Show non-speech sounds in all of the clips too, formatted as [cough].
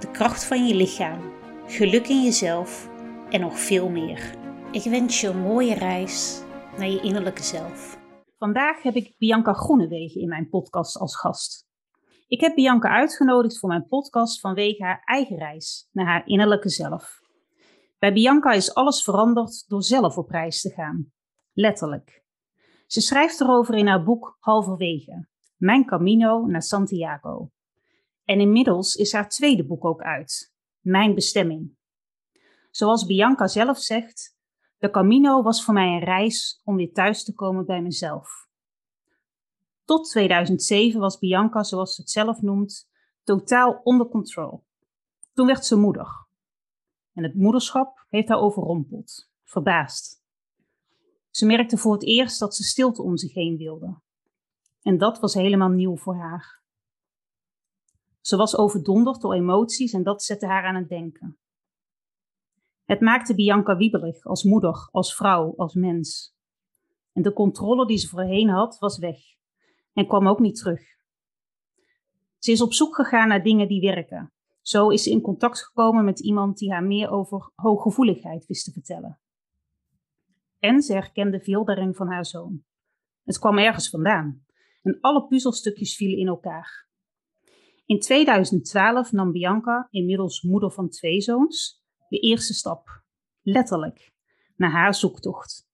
de kracht van je lichaam, geluk in jezelf en nog veel meer. Ik wens je een mooie reis naar je innerlijke zelf. Vandaag heb ik Bianca Groenewegen in mijn podcast als gast. Ik heb Bianca uitgenodigd voor mijn podcast vanwege haar eigen reis naar haar innerlijke zelf. Bij Bianca is alles veranderd door zelf op reis te gaan. Letterlijk. Ze schrijft erover in haar boek Halverwege, Mijn Camino naar Santiago. En inmiddels is haar tweede boek ook uit, Mijn Bestemming. Zoals Bianca zelf zegt, de Camino was voor mij een reis om weer thuis te komen bij mezelf. Tot 2007 was Bianca, zoals ze het zelf noemt, totaal onder control. Toen werd ze moeder. En het moederschap heeft haar overrompeld, verbaasd. Ze merkte voor het eerst dat ze stilte om zich heen wilde. En dat was helemaal nieuw voor haar. Ze was overdonderd door emoties en dat zette haar aan het denken. Het maakte Bianca wiebelig als moeder, als vrouw, als mens. En de controle die ze voorheen had, was weg en kwam ook niet terug. Ze is op zoek gegaan naar dingen die werken. Zo is ze in contact gekomen met iemand die haar meer over hooggevoeligheid wist te vertellen. En ze herkende veel daarin van haar zoon. Het kwam ergens vandaan en alle puzzelstukjes vielen in elkaar. In 2012 nam Bianca, inmiddels moeder van twee zoons, de eerste stap, letterlijk, naar haar zoektocht.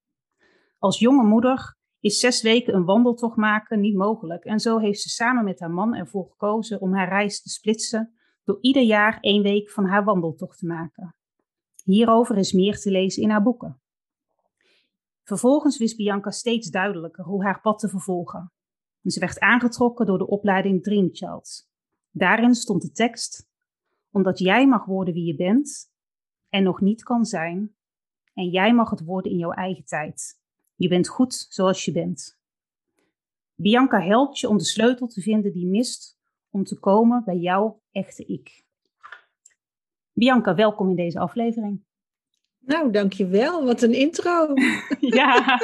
Als jonge moeder is zes weken een wandeltocht maken niet mogelijk en zo heeft ze samen met haar man ervoor gekozen om haar reis te splitsen door ieder jaar één week van haar wandeltocht te maken. Hierover is meer te lezen in haar boeken. Vervolgens wist Bianca steeds duidelijker hoe haar pad te vervolgen. En ze werd aangetrokken door de opleiding Dream Child. Daarin stond de tekst: Omdat jij mag worden wie je bent, en nog niet kan zijn. En jij mag het worden in jouw eigen tijd. Je bent goed zoals je bent. Bianca helpt je om de sleutel te vinden die mist om te komen bij jouw echte ik. Bianca, welkom in deze aflevering. Nou, dankjewel. Wat een intro. [laughs] ja.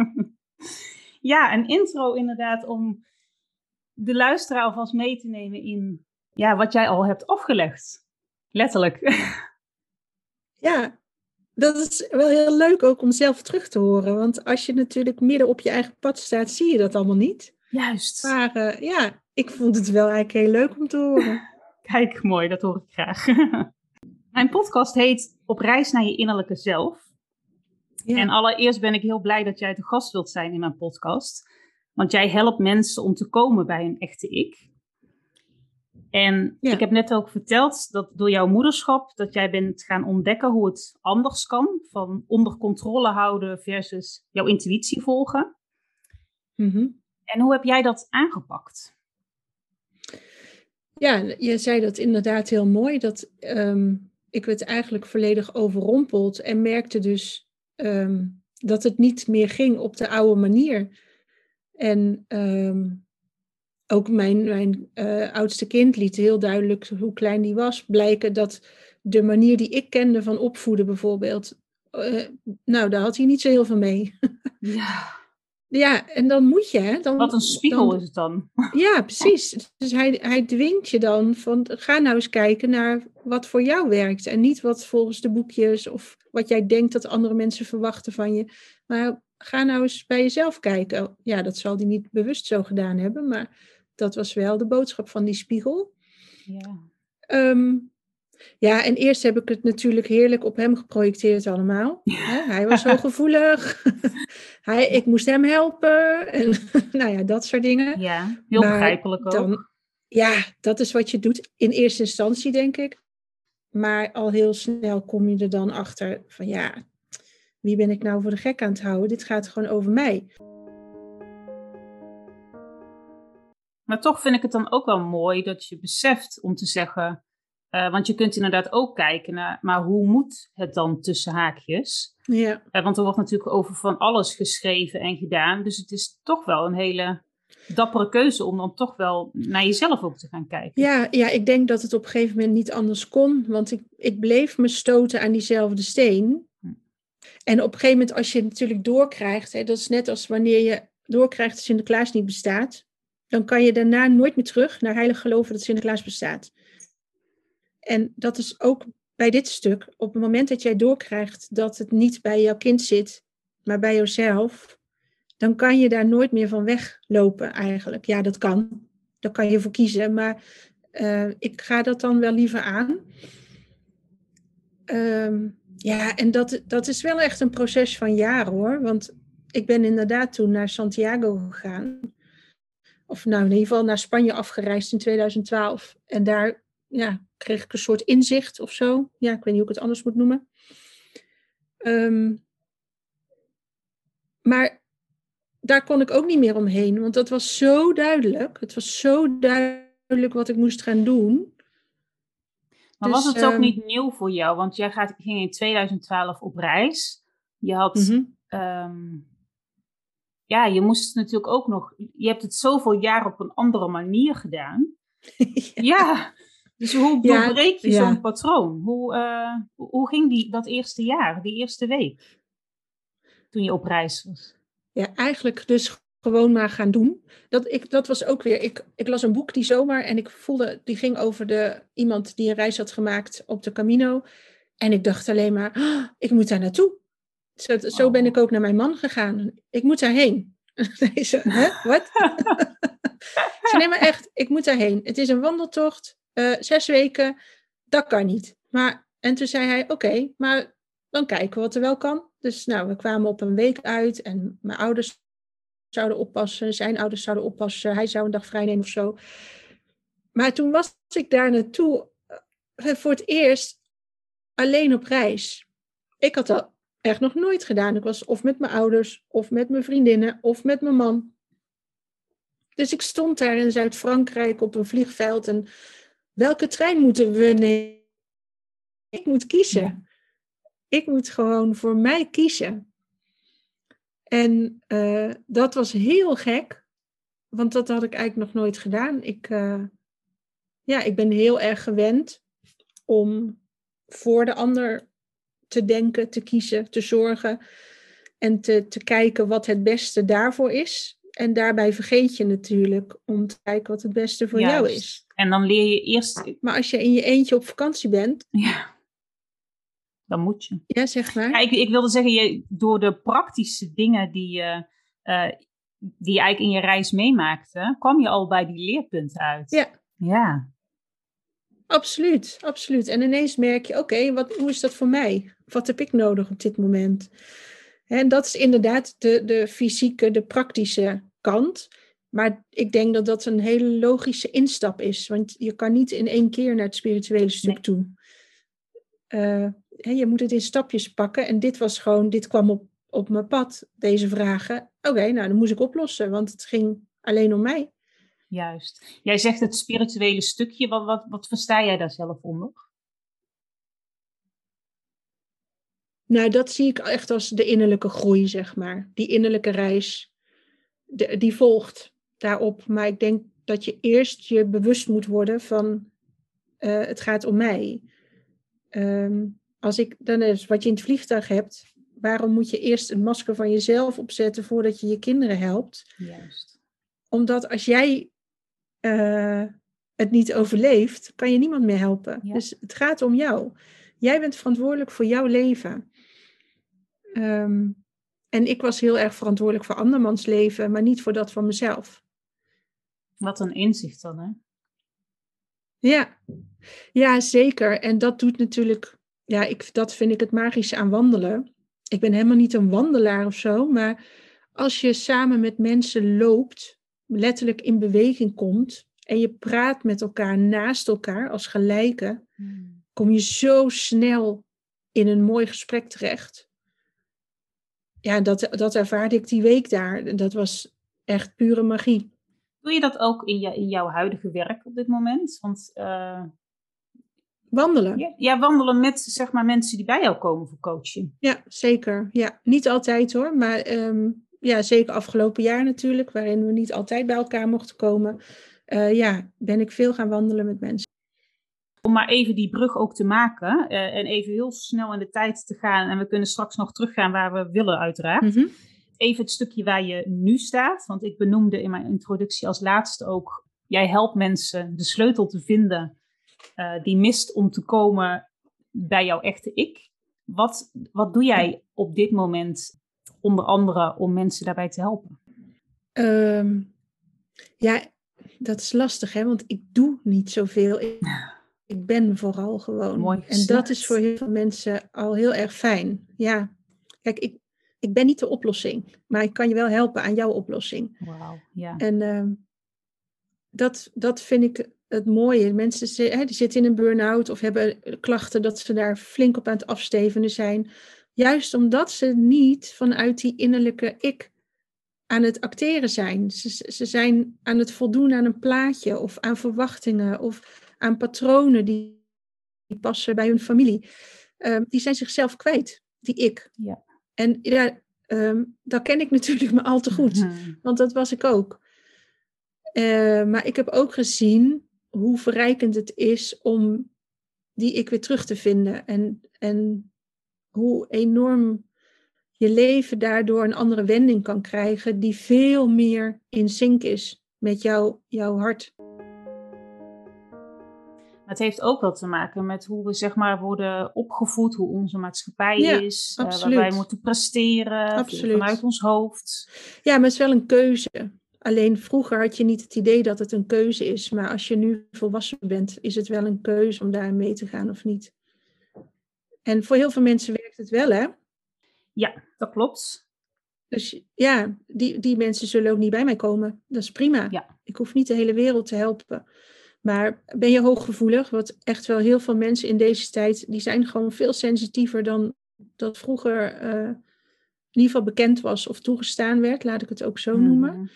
[laughs] ja, een intro inderdaad om de luisteraar alvast mee te nemen in ja, wat jij al hebt afgelegd. Letterlijk. [laughs] Ja, dat is wel heel leuk ook om zelf terug te horen. Want als je natuurlijk midden op je eigen pad staat, zie je dat allemaal niet. Juist. Maar uh, ja, ik vond het wel eigenlijk heel leuk om te horen. [laughs] Kijk, mooi, dat hoor ik graag. [laughs] Mijn podcast heet Op reis naar je innerlijke zelf. Ja. En allereerst ben ik heel blij dat jij te gast wilt zijn in mijn podcast. Want jij helpt mensen om te komen bij een echte ik. En ik heb net ook verteld dat door jouw moederschap, dat jij bent gaan ontdekken hoe het anders kan. Van onder controle houden versus jouw intuïtie volgen. Mm En hoe heb jij dat aangepakt? Ja, je zei dat inderdaad heel mooi. Dat um, ik werd eigenlijk volledig overrompeld en merkte dus um, dat het niet meer ging op de oude manier. En um, ook mijn, mijn uh, oudste kind liet heel duidelijk, hoe klein die was, blijken dat de manier die ik kende van opvoeden bijvoorbeeld, uh, nou, daar had hij niet zo heel veel mee. [laughs] ja. Ja, en dan moet je, hè. Dan, Wat een spiegel is het dan. [laughs] Ja, precies. Dus hij, hij dwingt je dan van, ga nou eens kijken naar wat voor jou werkt. En niet wat volgens de boekjes of wat jij denkt dat andere mensen verwachten van je. Maar ga nou eens bij jezelf kijken. Ja, dat zal hij niet bewust zo gedaan hebben, maar dat was wel de boodschap van die spiegel. Ja. Um, ja, en eerst heb ik het natuurlijk heerlijk op hem geprojecteerd allemaal. Hij was zo [laughs] gevoelig. [laughs] Hij, ik moest hem helpen. En [laughs] nou ja, dat soort dingen. Ja, heel maar begrijpelijk ook. Dan, ja, dat is wat je doet in eerste instantie, denk ik. Maar al heel snel kom je er dan achter van ja, wie ben ik nou voor de gek aan het houden? Dit gaat gewoon over mij. Maar toch vind ik het dan ook wel mooi dat je beseft om te zeggen: Uh, want je kunt inderdaad ook kijken naar, maar hoe moet het dan tussen haakjes? Ja. Uh, want er wordt natuurlijk over van alles geschreven en gedaan. Dus het is toch wel een hele dappere keuze om dan toch wel naar jezelf ook te gaan kijken. Ja, ja ik denk dat het op een gegeven moment niet anders kon. Want ik, ik bleef me stoten aan diezelfde steen. En op een gegeven moment, als je het natuurlijk doorkrijgt, hè, dat is net als wanneer je doorkrijgt dat Sinterklaas niet bestaat, dan kan je daarna nooit meer terug naar heilig geloven dat Sinterklaas bestaat. En dat is ook bij dit stuk, op het moment dat jij doorkrijgt dat het niet bij jouw kind zit, maar bij jezelf, dan kan je daar nooit meer van weglopen eigenlijk. Ja, dat kan. Daar kan je voor kiezen, maar uh, ik ga dat dan wel liever aan. Um, ja, en dat, dat is wel echt een proces van jaren hoor. Want ik ben inderdaad toen naar Santiago gegaan. Of nou, in ieder geval naar Spanje afgereisd in 2012. En daar ja, kreeg ik een soort inzicht of zo. Ja, ik weet niet hoe ik het anders moet noemen. Um, maar daar kon ik ook niet meer omheen, want dat was zo duidelijk. Het was zo duidelijk wat ik moest gaan doen. Maar dus, was het ook um, niet nieuw voor jou? Want jij gaat, ging in 2012 op reis. Je had mm -hmm. um, ja, je moest natuurlijk ook nog, je hebt het zoveel jaar op een andere manier gedaan. [laughs] ja. ja. Dus hoe doorbreek je ja, zo'n patroon? Hoe, uh, hoe ging die, dat eerste jaar, die eerste week, toen je op reis was? Ja, eigenlijk dus gewoon maar gaan doen. Dat, ik, dat was ook weer, ik, ik las een boek die zomaar en ik voelde, die ging over de, iemand die een reis had gemaakt op de Camino. En ik dacht alleen maar, oh, ik moet daar naartoe. Zo, zo ben ik ook naar mijn man gegaan. Ik moet daarheen. [laughs] Zo, hè? Wat? [laughs] ze nemen echt, ik moet daarheen. Het is een wandeltocht, uh, zes weken, dat kan niet. Maar, en toen zei hij, oké, maar dan kijken we wat er wel kan. Dus nou, we kwamen op een week uit en mijn ouders zouden oppassen, zijn ouders zouden oppassen, hij zou een dag vrij nemen of zo. Maar toen was ik daar naartoe uh, voor het eerst alleen op reis. Ik had dat echt nog nooit gedaan. Ik was of met mijn ouders, of met mijn vriendinnen, of met mijn man. Dus ik stond daar in Zuid-Frankrijk op een vliegveld en welke trein moeten we nemen? Ik moet kiezen. Ik moet gewoon voor mij kiezen. En uh, dat was heel gek, want dat had ik eigenlijk nog nooit gedaan. Ik, uh, ja, ik ben heel erg gewend om voor de ander te denken, te kiezen, te zorgen en te, te kijken wat het beste daarvoor is. En daarbij vergeet je natuurlijk om te kijken wat het beste voor Juist. jou is. En dan leer je eerst. Maar als je in je eentje op vakantie bent. Ja. Dan moet je. Ja, zeg maar. Ja, ik, ik wilde zeggen, je, door de praktische dingen die je, uh, die je eigenlijk in je reis meemaakte, kwam je al bij die leerpunten uit. Ja. Ja. Absoluut, absoluut. En ineens merk je, oké, wat hoe is dat voor mij? Wat heb ik nodig op dit moment? En dat is inderdaad de, de fysieke, de praktische kant. Maar ik denk dat dat een hele logische instap is. Want je kan niet in één keer naar het spirituele stuk nee. toe. Uh, je moet het in stapjes pakken. En dit was gewoon, dit kwam op, op mijn pad, deze vragen. Oké, nou dan moest ik oplossen, want het ging alleen om mij. Juist. Jij zegt het spirituele stukje. Wat, wat, wat versta jij daar zelf onder? Nou, dat zie ik echt als de innerlijke groei, zeg maar. Die innerlijke reis, de, die volgt daarop. Maar ik denk dat je eerst je bewust moet worden van uh, het gaat om mij. Um, als ik, dan is wat je in het vliegtuig hebt, waarom moet je eerst een masker van jezelf opzetten voordat je je kinderen helpt? Juist. Omdat als jij uh, het niet overleeft, kan je niemand meer helpen. Ja. Dus het gaat om jou. Jij bent verantwoordelijk voor jouw leven. Um, en ik was heel erg verantwoordelijk voor andermans leven, maar niet voor dat van mezelf. Wat een inzicht dan, hè? Ja, ja zeker. En dat doet natuurlijk, ja, ik, dat vind ik het magische aan wandelen. Ik ben helemaal niet een wandelaar of zo, maar als je samen met mensen loopt, letterlijk in beweging komt en je praat met elkaar naast elkaar als gelijken, hmm. kom je zo snel in een mooi gesprek terecht ja, dat, dat ervaarde ik die week daar. Dat was echt pure magie. Doe je dat ook in, je, in jouw huidige werk op dit moment? Want, uh... Wandelen. Ja, wandelen met zeg maar, mensen die bij jou komen voor coaching. Ja, zeker. Ja, niet altijd hoor, maar ehm, ja, zeker afgelopen jaar natuurlijk, waarin we niet altijd bij elkaar mochten komen. Uh, ja, ben ik veel gaan wandelen met mensen. Om maar even die brug ook te maken uh, en even heel snel in de tijd te gaan. En we kunnen straks nog teruggaan waar we willen, uiteraard. Mm -hmm. Even het stukje waar je nu staat. Want ik benoemde in mijn introductie als laatste ook: jij helpt mensen de sleutel te vinden uh, die mist om te komen bij jouw echte ik. Wat, wat doe jij op dit moment, onder andere, om mensen daarbij te helpen? Um, ja, dat is lastig, hè? want ik doe niet zoveel. Ik, [laughs] ik ben vooral gewoon. Mooi en dat is voor heel veel mensen al heel erg fijn. Ja, kijk, ik, ik ben niet de oplossing, maar ik kan je wel helpen aan jouw oplossing. Wauw, ja. En uh, dat, dat vind ik het mooie. Mensen hè, die zitten in een burn-out of hebben klachten dat ze daar flink op aan het afstevenen zijn. Juist omdat ze niet vanuit die innerlijke ik aan het acteren zijn. Ze, ze zijn aan het voldoen aan een plaatje of aan verwachtingen of aan patronen die, die passen bij hun familie. Um, die zijn zichzelf kwijt, die ik. Ja. En ja, um, dat ken ik natuurlijk maar al te goed, [laughs] want dat was ik ook. Uh, maar ik heb ook gezien hoe verrijkend het is om die ik weer terug te vinden. En, en hoe enorm je leven daardoor een andere wending kan krijgen, die veel meer in sync is met jou, jouw hart. Het heeft ook wel te maken met hoe we zeg maar worden opgevoed, hoe onze maatschappij is, uh, waar wij moeten presteren absoluut. vanuit ons hoofd. Ja, maar het is wel een keuze. Alleen vroeger had je niet het idee dat het een keuze is, maar als je nu volwassen bent, is het wel een keuze om daar mee te gaan of niet. En voor heel veel mensen werkt het wel, hè? Ja, dat klopt. Dus ja, die, die mensen zullen ook niet bij mij komen. Dat is prima. Ja. Ik hoef niet de hele wereld te helpen. Maar ben je hooggevoelig, wat echt wel heel veel mensen in deze tijd, die zijn gewoon veel sensitiever dan dat vroeger uh, in ieder geval bekend was of toegestaan werd, laat ik het ook zo noemen. Mhm.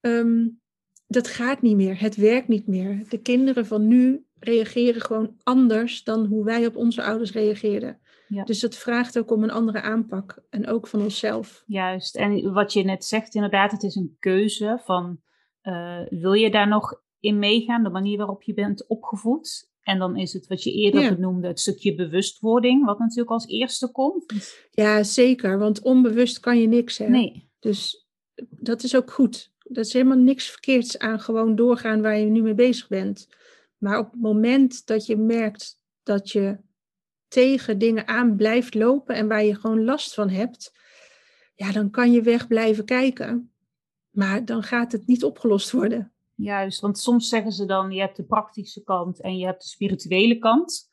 Um, dat gaat niet meer. Het werkt niet meer. De kinderen van nu reageren gewoon anders dan hoe wij op onze ouders reageerden. Ja. Dus het vraagt ook om een andere aanpak en ook van onszelf. Juist. En wat je net zegt, inderdaad, het is een keuze van uh, wil je daar nog in meegaan, de manier waarop je bent opgevoed? En dan is het wat je eerder Ja. benoemde, het stukje bewustwording, wat natuurlijk als eerste komt. Ja, zeker. Want onbewust kan je niks hè. Nee, Dus dat is ook goed. Dat is helemaal niks verkeerds aan gewoon doorgaan waar je nu mee bezig bent. Maar op het moment dat je merkt dat je tegen dingen aan blijft lopen en waar je gewoon last van hebt, ja, dan kan je weg blijven kijken. Maar dan gaat het niet opgelost worden. juist. Want soms zeggen ze dan, je hebt de praktische kant en je hebt de spirituele kant.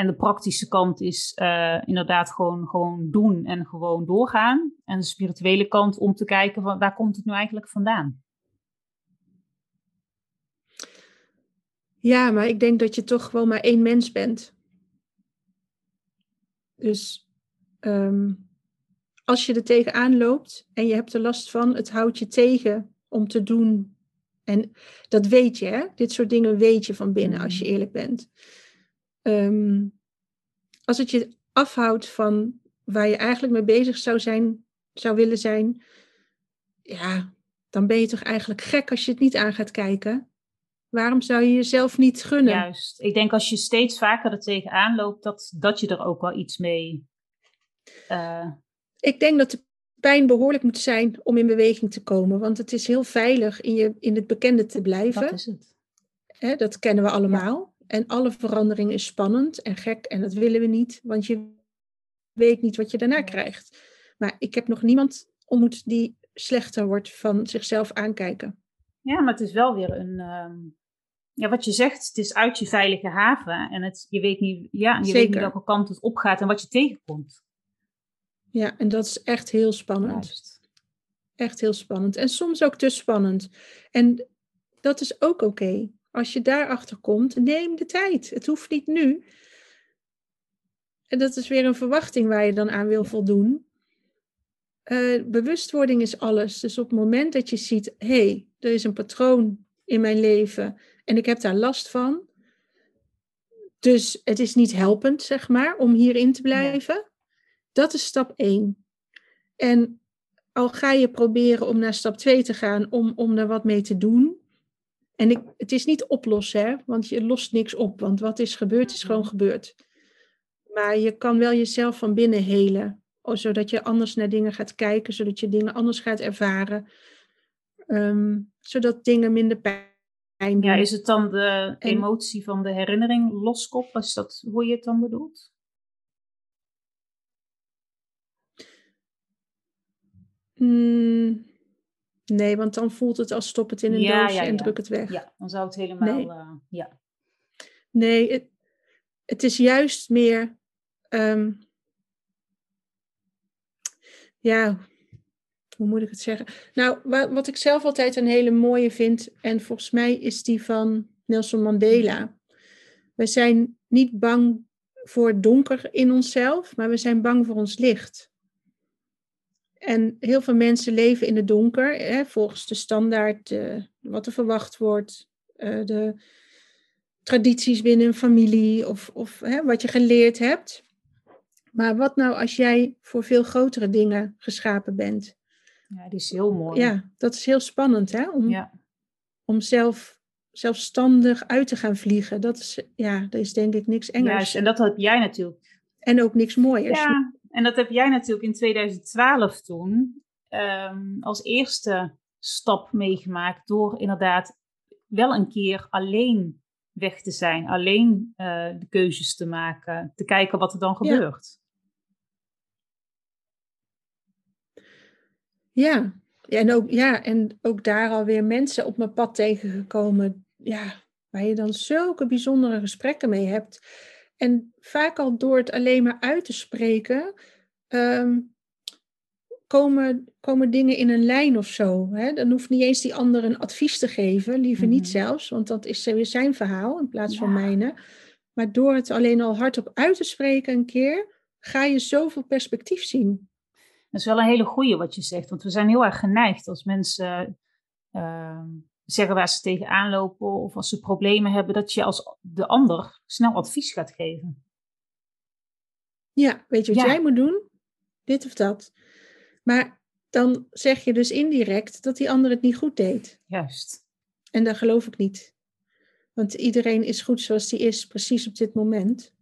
En de praktische kant is eh, inderdaad gewoon, gewoon doen en gewoon doorgaan. En de spirituele kant om te kijken, van, waar komt het nu eigenlijk vandaan? Ja, maar ik denk dat je toch gewoon maar één mens bent. Dus ehm, als je er tegenaan loopt en je hebt er last van, het houdt je tegen om te doen. En dat weet je, hè? Dit soort dingen weet je van binnen, als je eerlijk bent. Ehm, als het je afhoudt van waar je eigenlijk mee bezig zou zijn, zou willen zijn, ja, dan ben je toch eigenlijk gek als je het niet aan gaat kijken. Waarom zou je jezelf niet gunnen? Juist. Ik denk als je steeds vaker er tegenaan loopt, dat, dat je er ook wel iets mee... eh, Ik denk dat de pijn behoorlijk moet zijn om in beweging te komen. Want het is heel veilig in, je, in het bekende te blijven. dat is het. Hè, dat kennen we allemaal. En alle verandering is spannend en gek. En dat willen we niet, want je weet niet wat je daarna krijgt. Maar ik heb nog niemand ontmoet die slechter wordt van zichzelf aankijken. Ja, maar het is wel weer een... ehm, ja, wat je zegt, het is uit je veilige haven. En het, je weet niet, ja, je weet niet welke kant het opgaat en wat je tegenkomt. Ja, en dat is echt heel spannend. Juist. Echt heel spannend. En soms ook te spannend. En dat is ook oké. Als je daarachter komt, neem de tijd. Het hoeft niet nu. En dat is weer een verwachting waar je dan aan wil voldoen. Eh, bewustwording is alles. Dus op het moment dat je ziet, hé, hey, er is een patroon in mijn leven en ik heb daar last van, dus het is niet helpend, zeg maar, om hierin te blijven. Dat is stap 1. En al ga je proberen om naar stap 2 te gaan, om, om er wat mee te doen. En ik, het is niet oplossen, hè, want je lost niks op. Want wat is gebeurd, is gewoon gebeurd. Maar je kan wel jezelf van binnen helen. Zodat je anders naar dingen gaat kijken, zodat je dingen anders gaat ervaren. Ehm, zodat dingen minder pijn doen. Ja, is het dan de emotie van de herinnering loskop? Is dat hoe je het dan bedoelt? Mm, nee, want dan voelt het als stop het in een doosje en druk het weg. Ja, dan zou het helemaal... Nee, uh, ja. nee het, het, is juist meer... Um, ja, hoe moet ik het zeggen? Nou, wat, wat ik zelf altijd een hele mooie vind, en volgens mij is die van Nelson Mandela. We zijn niet bang voor het donker in onszelf, maar we zijn bang voor ons licht. En heel veel mensen leven in het donker, hè, volgens de standaard, uh, wat er verwacht wordt, uh, de tradities binnen een familie of, of hè, wat je geleerd hebt. Maar wat nou als jij voor veel grotere dingen geschapen bent? Ja, die is heel mooi. Ja, dat is heel spannend, hè? Om, ja. om zelf, zelfstandig uit te gaan vliegen. Dat is, ja, dat is denk ik niks engers. Juist, en dat heb jij natuurlijk. En ook niks mooiers. Ja, en dat heb jij natuurlijk in 2012 toen um, als eerste stap meegemaakt door inderdaad wel een keer alleen weg te zijn, alleen uh, de keuzes te maken, te kijken wat er dan gebeurt. Ja, en ook, ja, en ook daar alweer mensen op mijn pad tegengekomen. Ja, waar je dan zulke bijzondere gesprekken mee hebt. En vaak al door het alleen maar uit te spreken, um, komen, komen dingen in een lijn of zo. Hè? Dan hoeft niet eens die ander een advies te geven, liever niet mhm. zelfs, want dat is weer zijn verhaal in plaats van mijne. Maar door het alleen al hardop uit te spreken een keer, ga je zoveel perspectief zien. Dat is wel een hele goeie wat je zegt, want we zijn heel erg geneigd als mensen uh, zeggen waar ze tegenaan lopen of als ze problemen hebben, dat je als de ander snel advies gaat geven. Ja, weet je wat jij moet doen? Dit of dat. Maar dan zeg je dus indirect dat die ander het niet goed deed. Juist. En dat geloof ik niet. Want iedereen is goed zoals die is, precies op dit moment.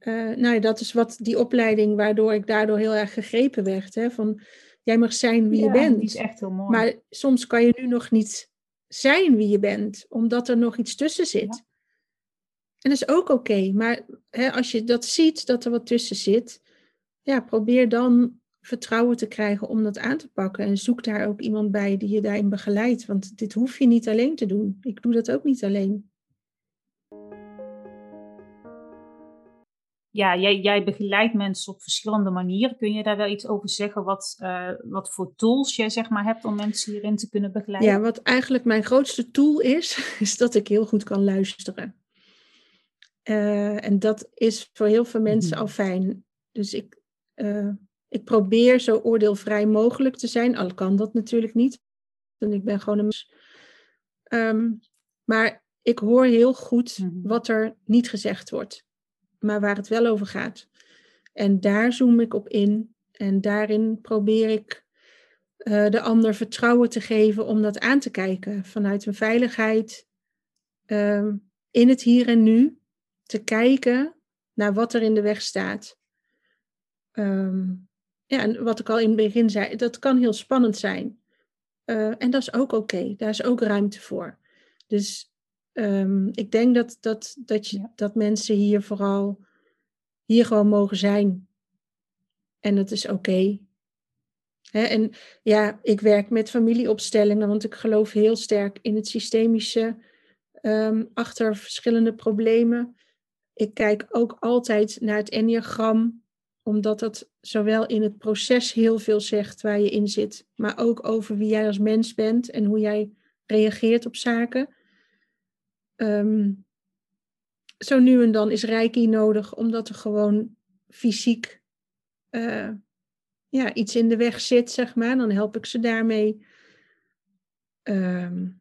Uh, nou, dat is wat die opleiding, waardoor ik daardoor heel erg gegrepen werd. Hè, van, jij mag zijn wie je bent. Die is echt heel mooi. Maar soms kan je nu nog niet zijn wie je bent, omdat er nog iets tussen zit. En dat is ook oké. Maar hè, als je dat ziet, dat er wat tussen zit, ja, probeer dan vertrouwen te krijgen om dat aan te pakken. En zoek daar ook iemand bij die je daarin begeleidt. Want dit hoef je niet alleen te doen. Ik doe dat ook niet alleen. Ja, jij, jij begeleidt mensen op verschillende manieren. Kun je daar wel iets over zeggen? Wat, uh, wat voor tools jij zeg maar, hebt om mensen hierin te kunnen begeleiden? Ja, wat eigenlijk mijn grootste tool is, [laughs] is dat ik heel goed kan luisteren. Uh, en dat is voor heel veel mensen mhm. al fijn. Dus ik, uh, ik probeer zo oordeelvrij mogelijk te zijn. Al kan dat natuurlijk niet. Want ik ben gewoon een. Um, maar ik hoor heel goed mhm. wat er niet gezegd wordt maar waar het wel over gaat. En daar zoom ik op in en daarin probeer ik uh, de ander vertrouwen te geven om dat aan te kijken vanuit een veiligheid uh, in het hier en nu, te kijken naar wat er in de weg staat. Um, ja, en wat ik al in het begin zei, dat kan heel spannend zijn. Uh, en dat is ook oké, daar is ook ruimte voor. Dus um, ik denk dat, dat, dat, je, dat mensen hier vooral hier gewoon mogen zijn. En dat is oké. En ja, ik werk met familieopstellingen, want ik geloof heel sterk in het systemische um, achter verschillende problemen. Ik kijk ook altijd naar het enneagram, omdat dat zowel in het proces heel veel zegt waar je in zit, maar ook over wie jij als mens bent en hoe jij reageert op zaken. Um, zo nu en dan is reiki nodig, omdat er gewoon fysiek uh, ja, iets in de weg zit, zeg maar. Dan help ik ze daarmee. Um,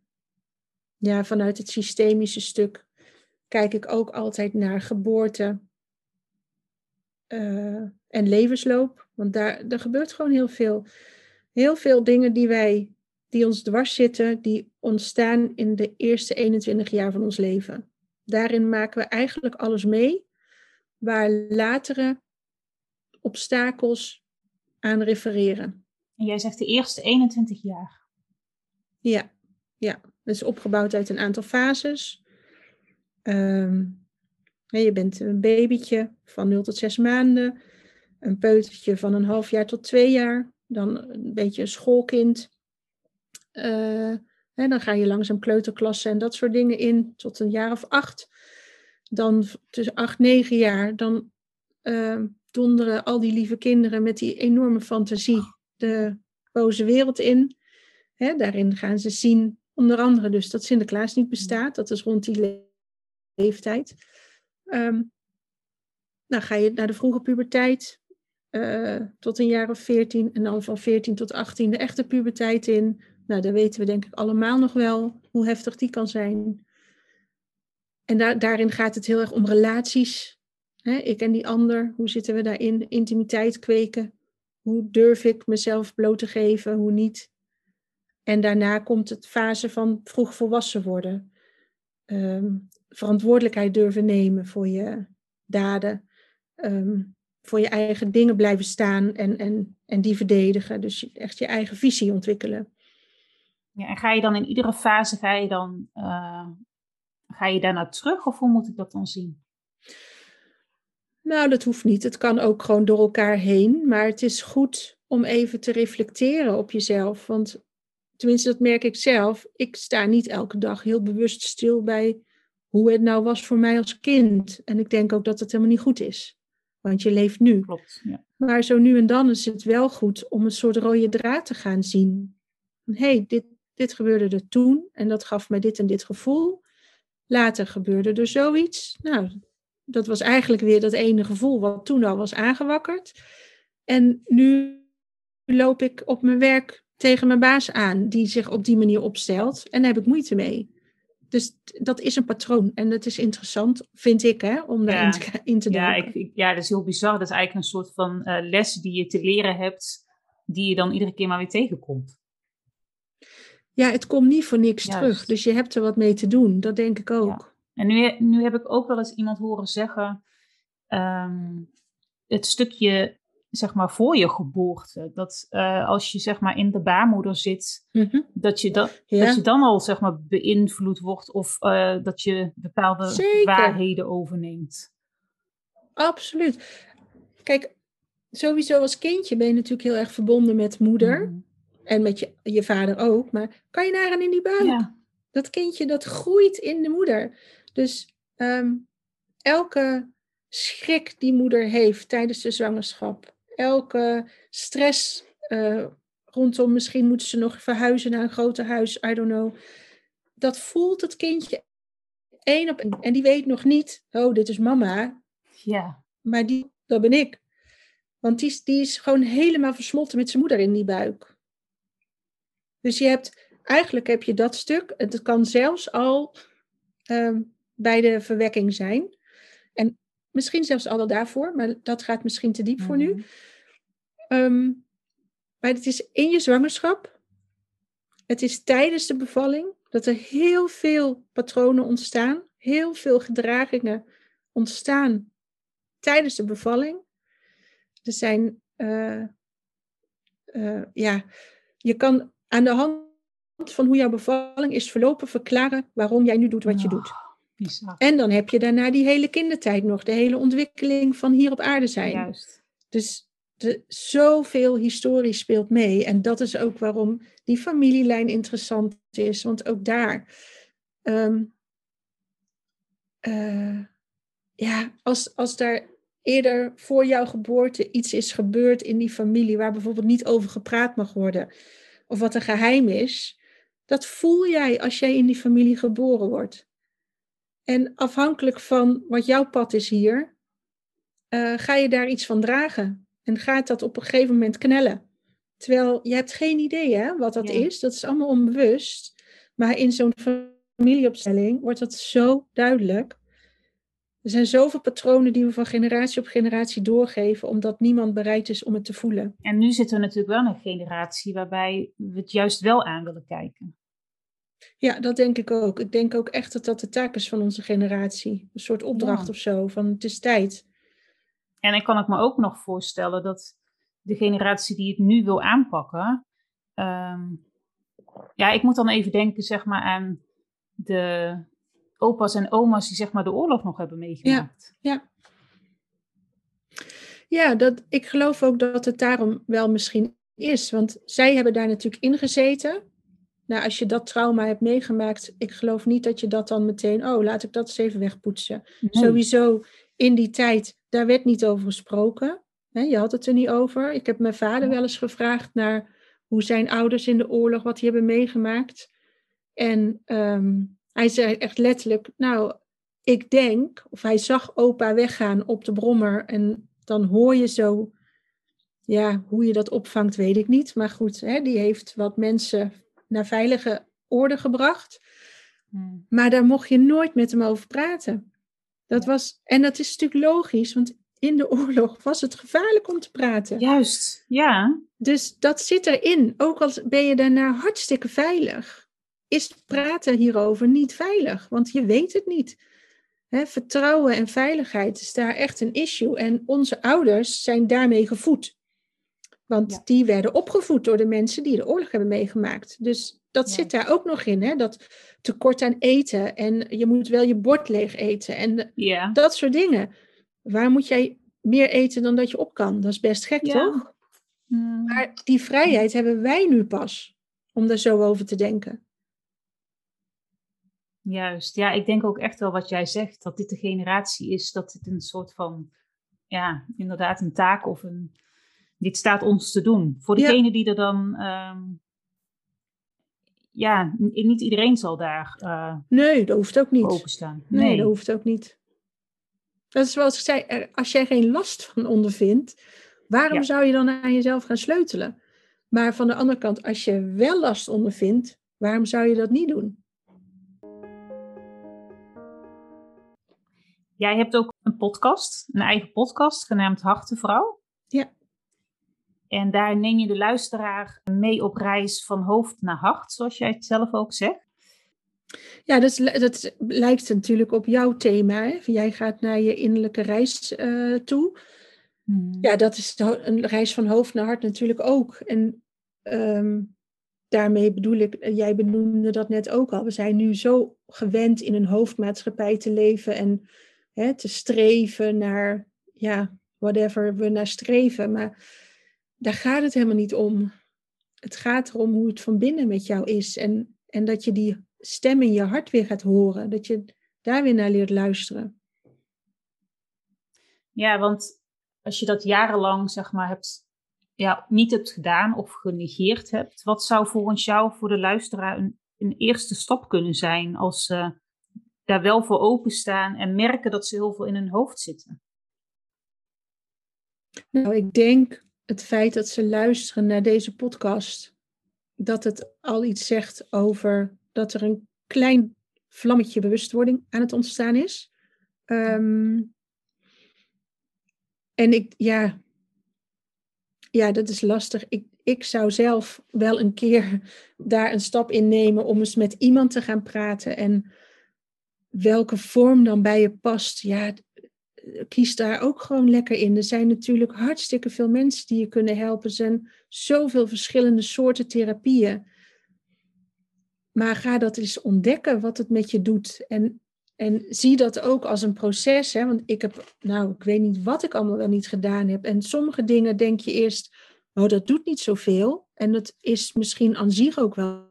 ja, vanuit het systemische stuk kijk ik ook altijd naar geboorte eh, en levensloop. Want daar er gebeurt gewoon heel veel. Heel veel dingen die wij, die ons dwars zitten, die ontstaan in de eerste 21 jaar van ons leven. Daarin maken we eigenlijk alles mee, waar latere obstakels aan refereren. En jij zegt de eerste 21 jaar. Ja, ja. Dat is opgebouwd uit een aantal fases. Ehm, je bent een babytje van 0 tot 6 maanden, een peutertje van een half jaar tot twee jaar, dan een beetje een schoolkind. Uh, hè, dan ga je langzaam kleuterklassen en dat soort dingen in tot een jaar of acht. Dan tussen acht, negen jaar, dan uh, donderen al die lieve kinderen met die enorme fantasie de boze wereld in. Hè, daarin gaan ze zien, onder andere dus dat Sinterklaas niet bestaat. Dat is rond die leeftijd. Um, dan ga je naar de vroege puberteit, uh, tot een jaar of veertien. En dan van veertien tot achttien de echte puberteit in. Nou, daar weten we denk ik allemaal nog wel hoe heftig die kan zijn. En daar, daarin gaat het heel erg om relaties. Ik en die ander, hoe zitten we daarin? Intimiteit kweken. Hoe durf ik mezelf bloot te geven, hoe niet? En daarna komt het fase van vroeg volwassen worden. Um, verantwoordelijkheid durven nemen voor je daden. Um, voor je eigen dingen blijven staan en, en, en die verdedigen. Dus echt je eigen visie ontwikkelen. Ja, en ga je dan in iedere fase, ga je dan uh, ga je daarna terug of hoe moet ik dat dan zien? Nou, dat hoeft niet. Het kan ook gewoon door elkaar heen. Maar het is goed om even te reflecteren op jezelf. Want tenminste, dat merk ik zelf. Ik sta niet elke dag heel bewust stil bij hoe het nou was voor mij als kind. En ik denk ook dat het helemaal niet goed is. Want je leeft nu. Klopt, ja. Maar zo nu en dan is het wel goed om een soort rode draad te gaan zien. Hé, hey, dit, dit gebeurde er toen en dat gaf mij dit en dit gevoel. Later gebeurde er zoiets. Nou, dat was eigenlijk weer dat ene gevoel wat toen al was aangewakkerd. En nu loop ik op mijn werk tegen mijn baas aan, die zich op die manier opstelt. En daar heb ik moeite mee. Dus dat is een patroon. En dat is interessant, vind ik, hè, om daarin ja. te, in te ja, ik, ja, dat is heel bizar. Dat is eigenlijk een soort van uh, les die je te leren hebt, die je dan iedere keer maar weer tegenkomt. Ja, het komt niet voor niks terug. Dus je hebt er wat mee te doen. Dat denk ik ook. Ja. En nu, nu heb ik ook wel eens iemand horen zeggen... Um, het stukje zeg maar voor je geboorte. Dat uh, als je zeg maar in de baarmoeder zit, mm-hmm. dat, je dat, ja. dat je dan al zeg maar beïnvloed wordt of uh, dat je bepaalde Zeker. waarheden overneemt. Absoluut. Kijk, sowieso als kindje ben je natuurlijk heel erg verbonden met moeder. Mm. En met je, je vader ook. Maar kan je nagaan in die buik? Ja. Dat kindje dat groeit in de moeder. Dus um, elke schrik die moeder heeft tijdens de zwangerschap elke stress uh, rondom, misschien moeten ze nog verhuizen naar een groter huis, I don't know. Dat voelt het kindje één op één. En die weet nog niet, oh, dit is mama. Ja. Maar die, dat ben ik. Want die, die is gewoon helemaal versmolten met zijn moeder in die buik. Dus je hebt, eigenlijk heb je dat stuk. Het kan zelfs al um, bij de verwekking zijn. En misschien zelfs al daarvoor, maar dat gaat misschien te diep voor nu. Mhm. Um, maar het is in je zwangerschap. Het is tijdens de bevalling dat er heel veel patronen ontstaan. Heel veel gedragingen ontstaan tijdens de bevalling. Er zijn, uh, uh, ja, je kan aan de hand van hoe jouw bevalling is verlopen verklaren waarom jij nu doet wat je oh, doet. Bizar. En dan heb je daarna die hele kindertijd nog, de hele ontwikkeling van hier op aarde zijn. Juist. Dus de, zoveel historie speelt mee. En dat is ook waarom die familielijn interessant is. Want ook daar, um, uh, ja, als, als daar eerder voor jouw geboorte iets is gebeurd in die familie waar bijvoorbeeld niet over gepraat mag worden, of wat een geheim is, dat voel jij als jij in die familie geboren wordt. En afhankelijk van wat jouw pad is hier, uh, ga je daar iets van dragen. En gaat dat op een gegeven moment knellen. Terwijl je hebt geen idee hè, wat dat is. Dat is allemaal onbewust. Maar in zo'n familieopstelling wordt dat zo duidelijk. Er zijn zoveel patronen die we van generatie op generatie doorgeven, omdat niemand bereid is om het te voelen. En nu zitten we natuurlijk wel in een generatie waarbij we het juist wel aan willen kijken. Ja, dat denk ik ook. Ik denk ook echt dat dat de taak is van onze generatie. Een soort opdracht of zo, van het is tijd. En ik kan het me ook nog voorstellen dat de generatie die het nu wil aanpakken. Ehm, ja, ik moet dan even denken, zeg maar, aan de opa's en oma's die zeg maar de oorlog nog hebben meegemaakt. Ja, ja. ja dat, ik geloof ook dat het daarom wel misschien is. Want zij hebben daar natuurlijk in gezeten. Nou, als je dat trauma hebt meegemaakt, ik geloof niet dat je dat dan meteen, oh, laat ik dat eens even wegpoetsen. Sowieso in die tijd, daar werd niet over gesproken. je had het er niet over. Ik heb mijn vader wel eens gevraagd naar hoe zijn ouders in de oorlog, wat die hebben meegemaakt. En ehm, hij zei echt letterlijk, nou, ik denk, of hij zag opa weggaan op de brommer en dan hoor je zo, ja, hoe je dat opvangt, weet ik niet. Maar goed, hè, die heeft wat mensen naar veilige orde gebracht. Hmm. Maar daar mocht je nooit met hem over praten. Dat was, en dat is natuurlijk logisch, want in de oorlog was het gevaarlijk om te praten. Juist, ja. Dus dat zit erin. Ook al ben je daarna hartstikke veilig, is praten hierover niet veilig, want je weet het niet. vertrouwen en veiligheid is daar echt een issue. En onze ouders zijn daarmee gevoed. Want die werden opgevoed door de mensen die de oorlog hebben meegemaakt. Dus dat zit daar ook nog in, hè? dat tekort aan eten en je moet wel je bord leeg eten en ja. dat soort dingen. Waar moet jij meer eten dan dat je op kan? Dat is best gek, toch? Hmm. Maar die vrijheid hebben wij nu pas om daar zo over te denken. Juist, ja, ik denk ook echt wel wat jij zegt, dat dit de generatie is, dat dit een soort van, ja, inderdaad een taak of een, dit staat ons te doen. Voor degene die er dan, ehm, ja, niet iedereen zal daar uh, Nee, dat hoeft ook niet. Openstaan. Nee. nee, dat hoeft ook niet. Dat is zoals ik zei, als jij geen last van ondervindt, waarom zou je dan aan jezelf gaan sleutelen? Maar van de andere kant, als je wel last ondervindt, waarom zou je dat niet doen? Jij hebt ook een podcast, een eigen podcast, genaamd Hartenvrouw. Ja. En daar neem je de luisteraar mee op reis van hoofd naar hart, zoals jij het zelf ook zegt. Ja, dat, dat lijkt natuurlijk op jouw thema. Hè? Jij gaat naar je innerlijke reis uh, toe. Hmm. Ja, dat is een reis van hoofd naar hart natuurlijk ook. En um, daarmee bedoel ik, eh, jij benoemde dat net ook al. We zijn nu zo gewend in een hoofdmaatschappij te leven en te streven naar, ja, whatever we naar streven. Maar daar gaat het helemaal niet om. Het gaat erom hoe het van binnen met jou is. En, en dat je die stem in je hart weer gaat horen. Dat je daar weer naar leert luisteren. Ja, want als je dat jarenlang, zeg maar, hebt, ja, niet hebt gedaan of genegeerd hebt, wat zou volgens jou voor de luisteraar een, een eerste stap kunnen zijn als ze daar wel voor openstaan en merken dat ze heel veel in hun hoofd zitten? Nou, ik denk het feit dat ze luisteren naar deze podcast, dat het al iets zegt over dat er een klein vlammetje bewustwording aan het ontstaan is. Ehm, en ik, ja, ja, dat is lastig. Ik, ik zou zelf wel een keer daar een stap in nemen om eens met iemand te gaan praten. En welke vorm dan bij je past, ja, kies daar ook gewoon lekker in. Er zijn natuurlijk hartstikke veel mensen die je kunnen helpen. Er zijn zoveel verschillende soorten therapieën. Maar ga dat eens ontdekken wat het met je doet. En, en zie dat ook als een proces. Hè? Want ik heb, nou, ik weet niet wat ik allemaal wel niet gedaan heb. En sommige dingen denk je eerst, oh, dat doet niet zoveel. En dat is misschien aan zich ook wel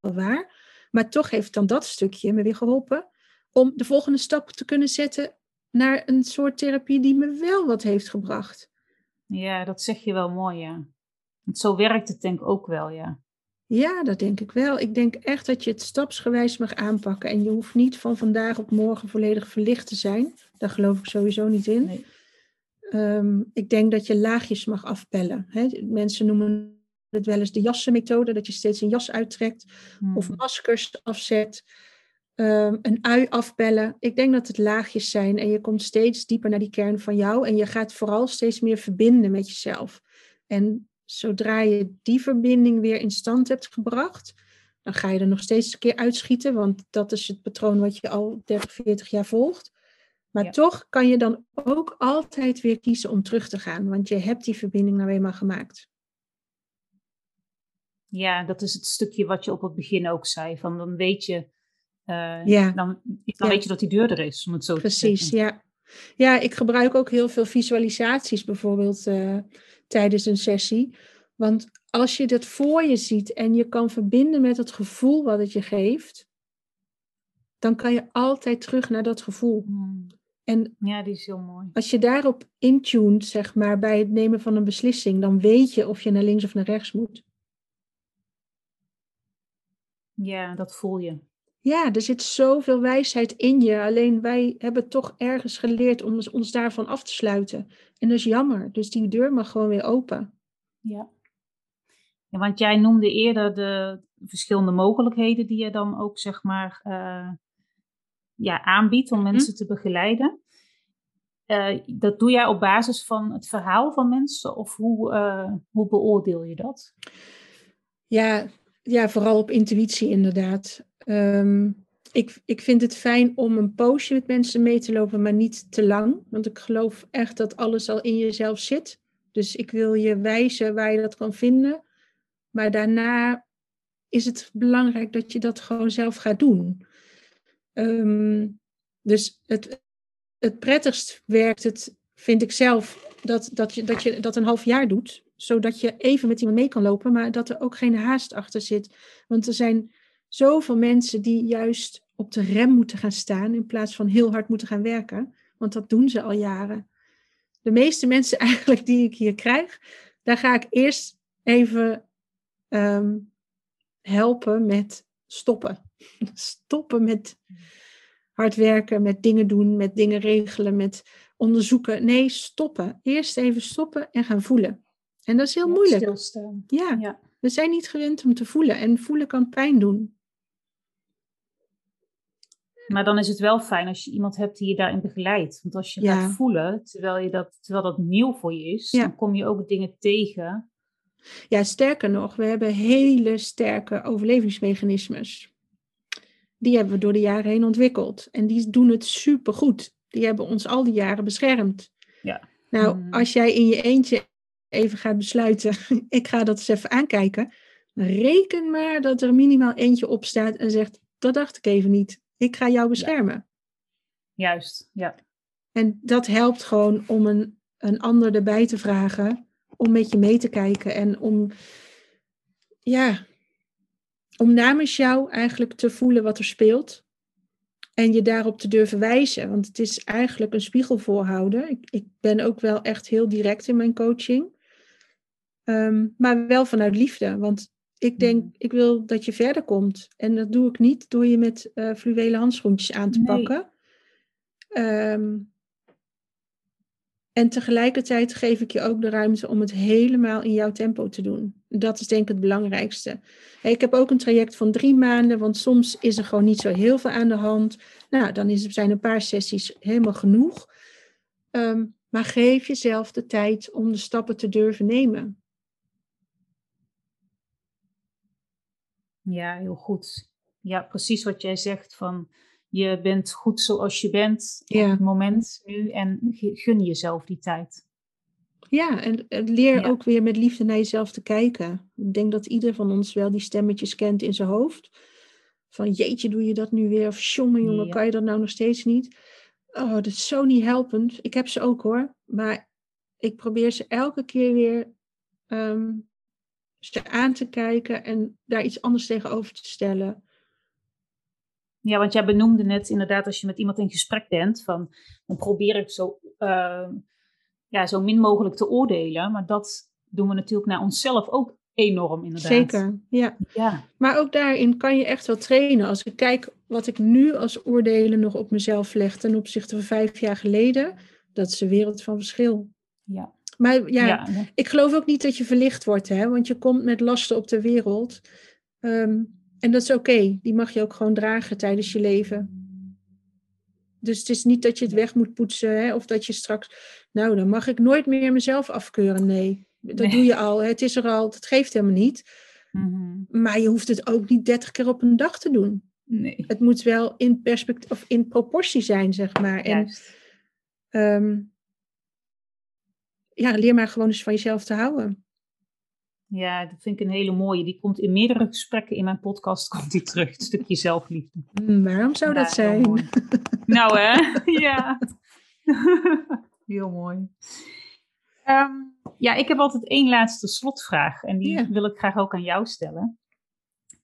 waar. Maar toch heeft dan dat stukje me weer geholpen om de volgende stap te kunnen zetten naar een soort therapie die me wel wat heeft gebracht. Ja, dat zeg je wel mooi, ja. Want zo werkt het denk ik ook wel, ja. Ja, dat denk ik wel. Ik denk echt dat je het stapsgewijs mag aanpakken. En je hoeft niet van vandaag op morgen volledig verlicht te zijn. Daar geloof ik sowieso niet in. Nee. Ehm, ik denk dat je laagjes mag afpellen. Hè? Mensen noemen het wel eens de jassenmethode. Dat je steeds een jas uittrekt. Of hmm. maskers afzet. Um, een ui afbellen. Ik denk dat het laagjes zijn en je komt steeds dieper naar die kern van jou en je gaat vooral steeds meer verbinden met jezelf. En zodra je die verbinding weer in stand hebt gebracht, dan ga je er nog steeds een keer uitschieten, want dat is het patroon wat je al 30, 40 jaar volgt. Maar toch kan je dan ook altijd weer kiezen om terug te gaan, want je hebt die verbinding nou eenmaal gemaakt. Ja, dat is het stukje wat je op het begin ook zei. Van dan weet je, uh, ja. dan, dan weet je dat die deur er is, om het zo Precies, te zeggen. ja. Ja, ik gebruik ook heel veel visualisaties bijvoorbeeld uh, tijdens een sessie. Want als je dat voor je ziet en je kan verbinden met het gevoel wat het je geeft, dan kan je altijd terug naar dat gevoel. Hmm. En ja, die is heel mooi. Als je daarop intuned, zeg maar, bij het nemen van een beslissing, dan weet je of je naar links of naar rechts moet. Ja, dat voel je. Ja, er zit zoveel wijsheid in je. Alleen wij hebben toch ergens geleerd om ons daarvan af te sluiten. En dat is jammer. Dus die deur mag gewoon weer open. Ja. ja want jij noemde eerder de verschillende mogelijkheden die je dan ook, zeg maar, uh, ja, aanbiedt om mhm. mensen te begeleiden. Uh, dat doe jij op basis van het verhaal van mensen? Of hoe, uh, hoe beoordeel je dat? Ja, ja, vooral op intuïtie inderdaad. Ehm, ik, ik vind het fijn om een poosje met mensen mee te lopen, maar niet te lang. Want ik geloof echt dat alles al in jezelf zit. Dus ik wil je wijzen waar je dat kan vinden. Maar daarna is het belangrijk dat je dat gewoon zelf gaat doen. Ehm, dus het, het prettigst werkt het, vind ik zelf, dat, dat, je, dat je dat een half jaar doet zodat je even met iemand mee kan lopen, maar dat er ook geen haast achter zit. Want er zijn zoveel mensen die juist op de rem moeten gaan staan in plaats van heel hard moeten gaan werken. Want dat doen ze al jaren. De meeste mensen [laughs] eigenlijk die ik hier krijg, daar ga ik eerst even ehm, helpen met stoppen. [laughs] Stoppen met hard werken, met dingen doen, met dingen regelen, met onderzoeken. Nee, stoppen. Eerst even stoppen en gaan voelen. En dat is heel moeilijk. Stilstaan. Ja. ja, we zijn niet gewend om te voelen. En voelen kan pijn doen. Maar dan is het wel fijn als je iemand hebt die je daarin begeleidt. Want als je gaat voelen, terwijl, je dat, terwijl dat nieuw voor je is, dan kom je ook dingen tegen. Ja, sterker nog, we hebben hele sterke overlevingsmechanismes. Die hebben we door de jaren heen ontwikkeld. En die doen het supergoed. Die hebben ons al die jaren beschermd. Ja. Nou, mm. als jij in je eentje even gaat besluiten, [laughs] ik ga dat eens even aankijken, reken maar dat er minimaal eentje op staat en zegt, dat dacht ik even niet. Ik ga jou beschermen. Juist, ja. En dat helpt gewoon om een, een ander erbij te vragen, om met je mee te kijken en om, ja, om namens jou eigenlijk te voelen wat er speelt. En je daarop te durven wijzen. Want het is eigenlijk een spiegel voorhouden. Ik, ik ben ook wel echt heel direct in mijn coaching. Ehm, maar wel vanuit liefde. Want ik denk, mm. ik wil dat je verder komt. En dat doe ik niet door je met uh, fluwelen handschoentjes aan te pakken. Ehm, en tegelijkertijd geef ik je ook de ruimte om het helemaal in jouw tempo te doen. Dat is denk ik het belangrijkste. ik heb ook een traject van drie maanden, want soms is er gewoon niet zo heel veel aan de hand. Nou, dan is, zijn een paar sessies helemaal genoeg. Ehm, maar geef jezelf de tijd om de stappen te durven nemen. Ja, heel goed. Ja, precies wat jij zegt van je bent goed zoals je bent ja. op het moment nu en gun jezelf die tijd. Ja, en leer ook weer met liefde naar jezelf te kijken. Ik denk dat ieder van ons wel die stemmetjes kent in zijn hoofd. Van jeetje, doe je dat nu weer? Of jongen, jongen, kan je dat nou nog steeds niet? Oh, dat is zo niet helpend. Ik heb ze ook hoor. Maar ik probeer ze elke keer weer ehm, ze aan te kijken en daar iets anders tegenover te stellen. Ja, want jij benoemde net inderdaad als je met iemand in gesprek bent, van dan probeer ik zo, uh, ja, zo min mogelijk te oordelen. Maar dat doen we natuurlijk naar onszelf ook enorm inderdaad. Zeker, ja. ja. Maar ook daarin kan je echt wel trainen. Als ik kijk wat ik nu als oordelen nog op mezelf leg ten opzichte van vijf jaar geleden, dat is een wereld van verschil. Ja. Maar ja, ik geloof ook niet dat je verlicht wordt, hè? want je komt met lasten op de wereld. Um, En dat is oké. Die mag je ook gewoon dragen tijdens je leven. Dus het is niet dat je het weg moet poetsen hè, of dat je straks, nou dan mag ik nooit meer mezelf afkeuren. Nee, dat doe je al. Het is er al, dat geeft helemaal niet. Mhm. Maar je hoeft het ook niet 30 keer op een dag te doen. Nee. Het moet wel in perspectief of in proportie zijn, zeg maar. En, um, ja, leer maar gewoon eens van jezelf te houden. Ja, dat vind ik een hele mooie. Die komt in meerdere gesprekken in mijn podcast [laughs] komt die terug. Het stukje zelfliefde. Hmm, waarom zou dat zijn? [laughs] nou hè, [laughs] ja. heel mooi. Ehm, ja, ik heb altijd één laatste slotvraag. En die wil ik graag ook aan jou stellen.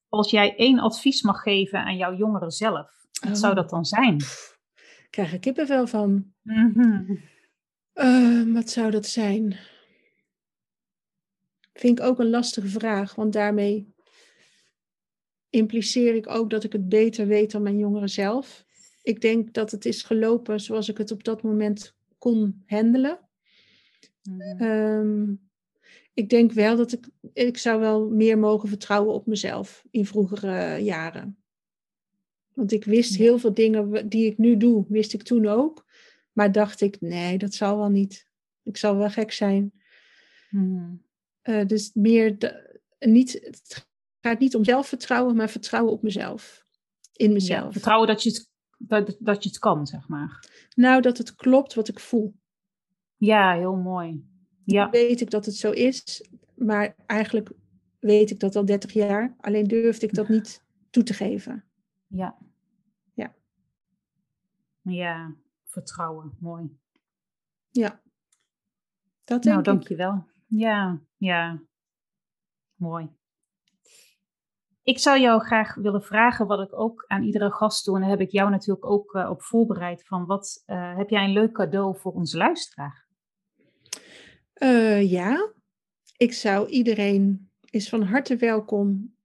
Als jij één advies mag geven aan jouw jongeren zelf, wat zou oh. dat dan zijn? Ik krijg er kippenvel van. Mm wat zou dat zijn? Vind ik ook een lastige vraag, want daarmee impliceer ik ook dat ik het beter weet dan mijn jongeren zelf. Ik denk dat het is gelopen zoals ik het op dat moment kon handelen. Mm. ik denk wel dat ik, ik zou wel meer mogen vertrouwen op mezelf in vroegere jaren. Want ik wist heel veel dingen die ik nu doe, wist ik toen ook. Maar dacht ik, nee, dat zal wel niet. Ik zal wel gek zijn. Mm. Uh, dus meer, de, niet, het gaat niet om zelfvertrouwen, maar vertrouwen op mezelf. In mezelf. vertrouwen dat je, het, dat, dat je het kan, zeg maar. Nou, dat het klopt wat ik voel. Ja, heel mooi. Ja. Weet ik dat het zo is, maar eigenlijk weet ik dat al 30 jaar. Alleen durfde ik dat niet toe te geven. Ja. Ja. Ja, vertrouwen. Mooi. Ja. Dat denk nou, dankjewel. Ja, ja. Mooi. Ik zou jou graag willen vragen wat ik ook aan iedere gast doe. En daar heb ik jou natuurlijk ook uh, op voorbereid. Van wat uh, heb jij een leuk cadeau voor onze luisteraar? Uh, ja, ik zou iedereen is van harte welkom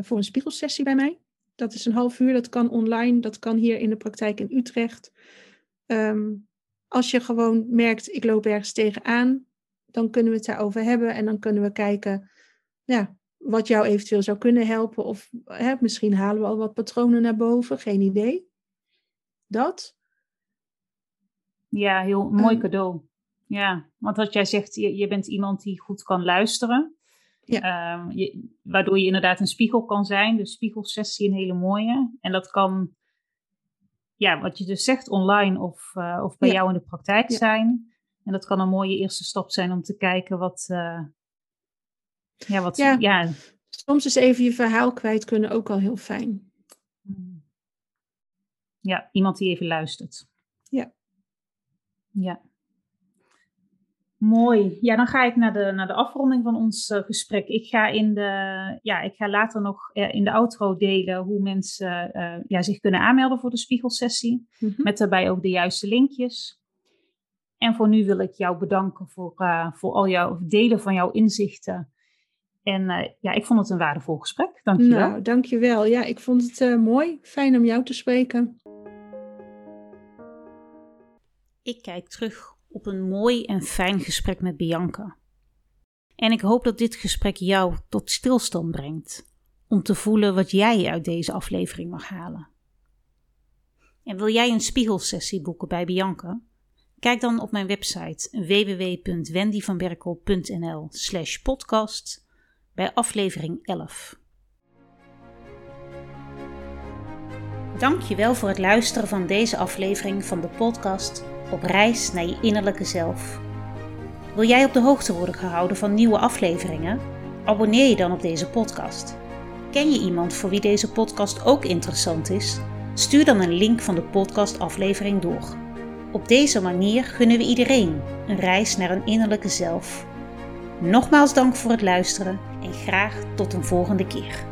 voor een spiegelsessie bij mij. Dat is een half uur, dat kan online, dat kan hier in de praktijk in Utrecht. Um, als je gewoon merkt, ik loop ergens tegenaan, dan kunnen we het daarover hebben en dan kunnen we kijken ja, wat jou eventueel zou kunnen helpen. Of hè, misschien halen we al wat patronen naar boven, geen idee. Dat. Ja, heel mooi ehm. cadeau. Ja, want wat jij zegt, je, je bent iemand die goed kan luisteren. Ja. Ehm, je, waardoor je inderdaad een spiegel kan zijn. De spiegelsessie een hele mooie. En dat kan, ja, wat je dus zegt, online of, uh, of bij jou in de praktijk zijn. En dat kan een mooie eerste stap zijn om te kijken wat. Uh, ja, wat. Ja. Soms is even je verhaal kwijt kunnen ook al heel fijn. Ja, iemand die even luistert. Ja. Ja. Mooi. Ja, dan ga ik naar de, naar de afronding van ons uh, gesprek. Ik ga, in de, ja, ik ga later nog uh, in de outro delen hoe mensen uh, ja, zich kunnen aanmelden voor de spiegelsessie. Mm -hmm. Met daarbij ook de juiste linkjes. En voor nu wil ik jou bedanken voor, uh, voor al jouw delen van jouw inzichten. En uh, ja, ik vond het een waardevol gesprek. Dank je wel. Nou, dank je wel. Ja, ik vond het uh, mooi. Fijn om jou te spreken. Ik kijk terug op een mooi en fijn gesprek met Bianca. En ik hoop dat dit gesprek jou tot stilstand brengt. Om te voelen wat jij uit deze aflevering mag halen. En wil jij een spiegelsessie boeken bij Bianca? Kijk dan op mijn website www.wendyvanberkel.nl slash podcast bij aflevering 11. Dankjewel voor het luisteren van deze aflevering van de podcast Op reis naar je innerlijke zelf. Wil jij op de hoogte worden gehouden van nieuwe afleveringen? Abonneer je dan op deze podcast. Ken je iemand voor wie deze podcast ook interessant is? Stuur dan een link van de podcastaflevering door. Op deze manier gunnen we iedereen een reis naar een innerlijke zelf. Nogmaals dank voor het luisteren en graag tot een volgende keer.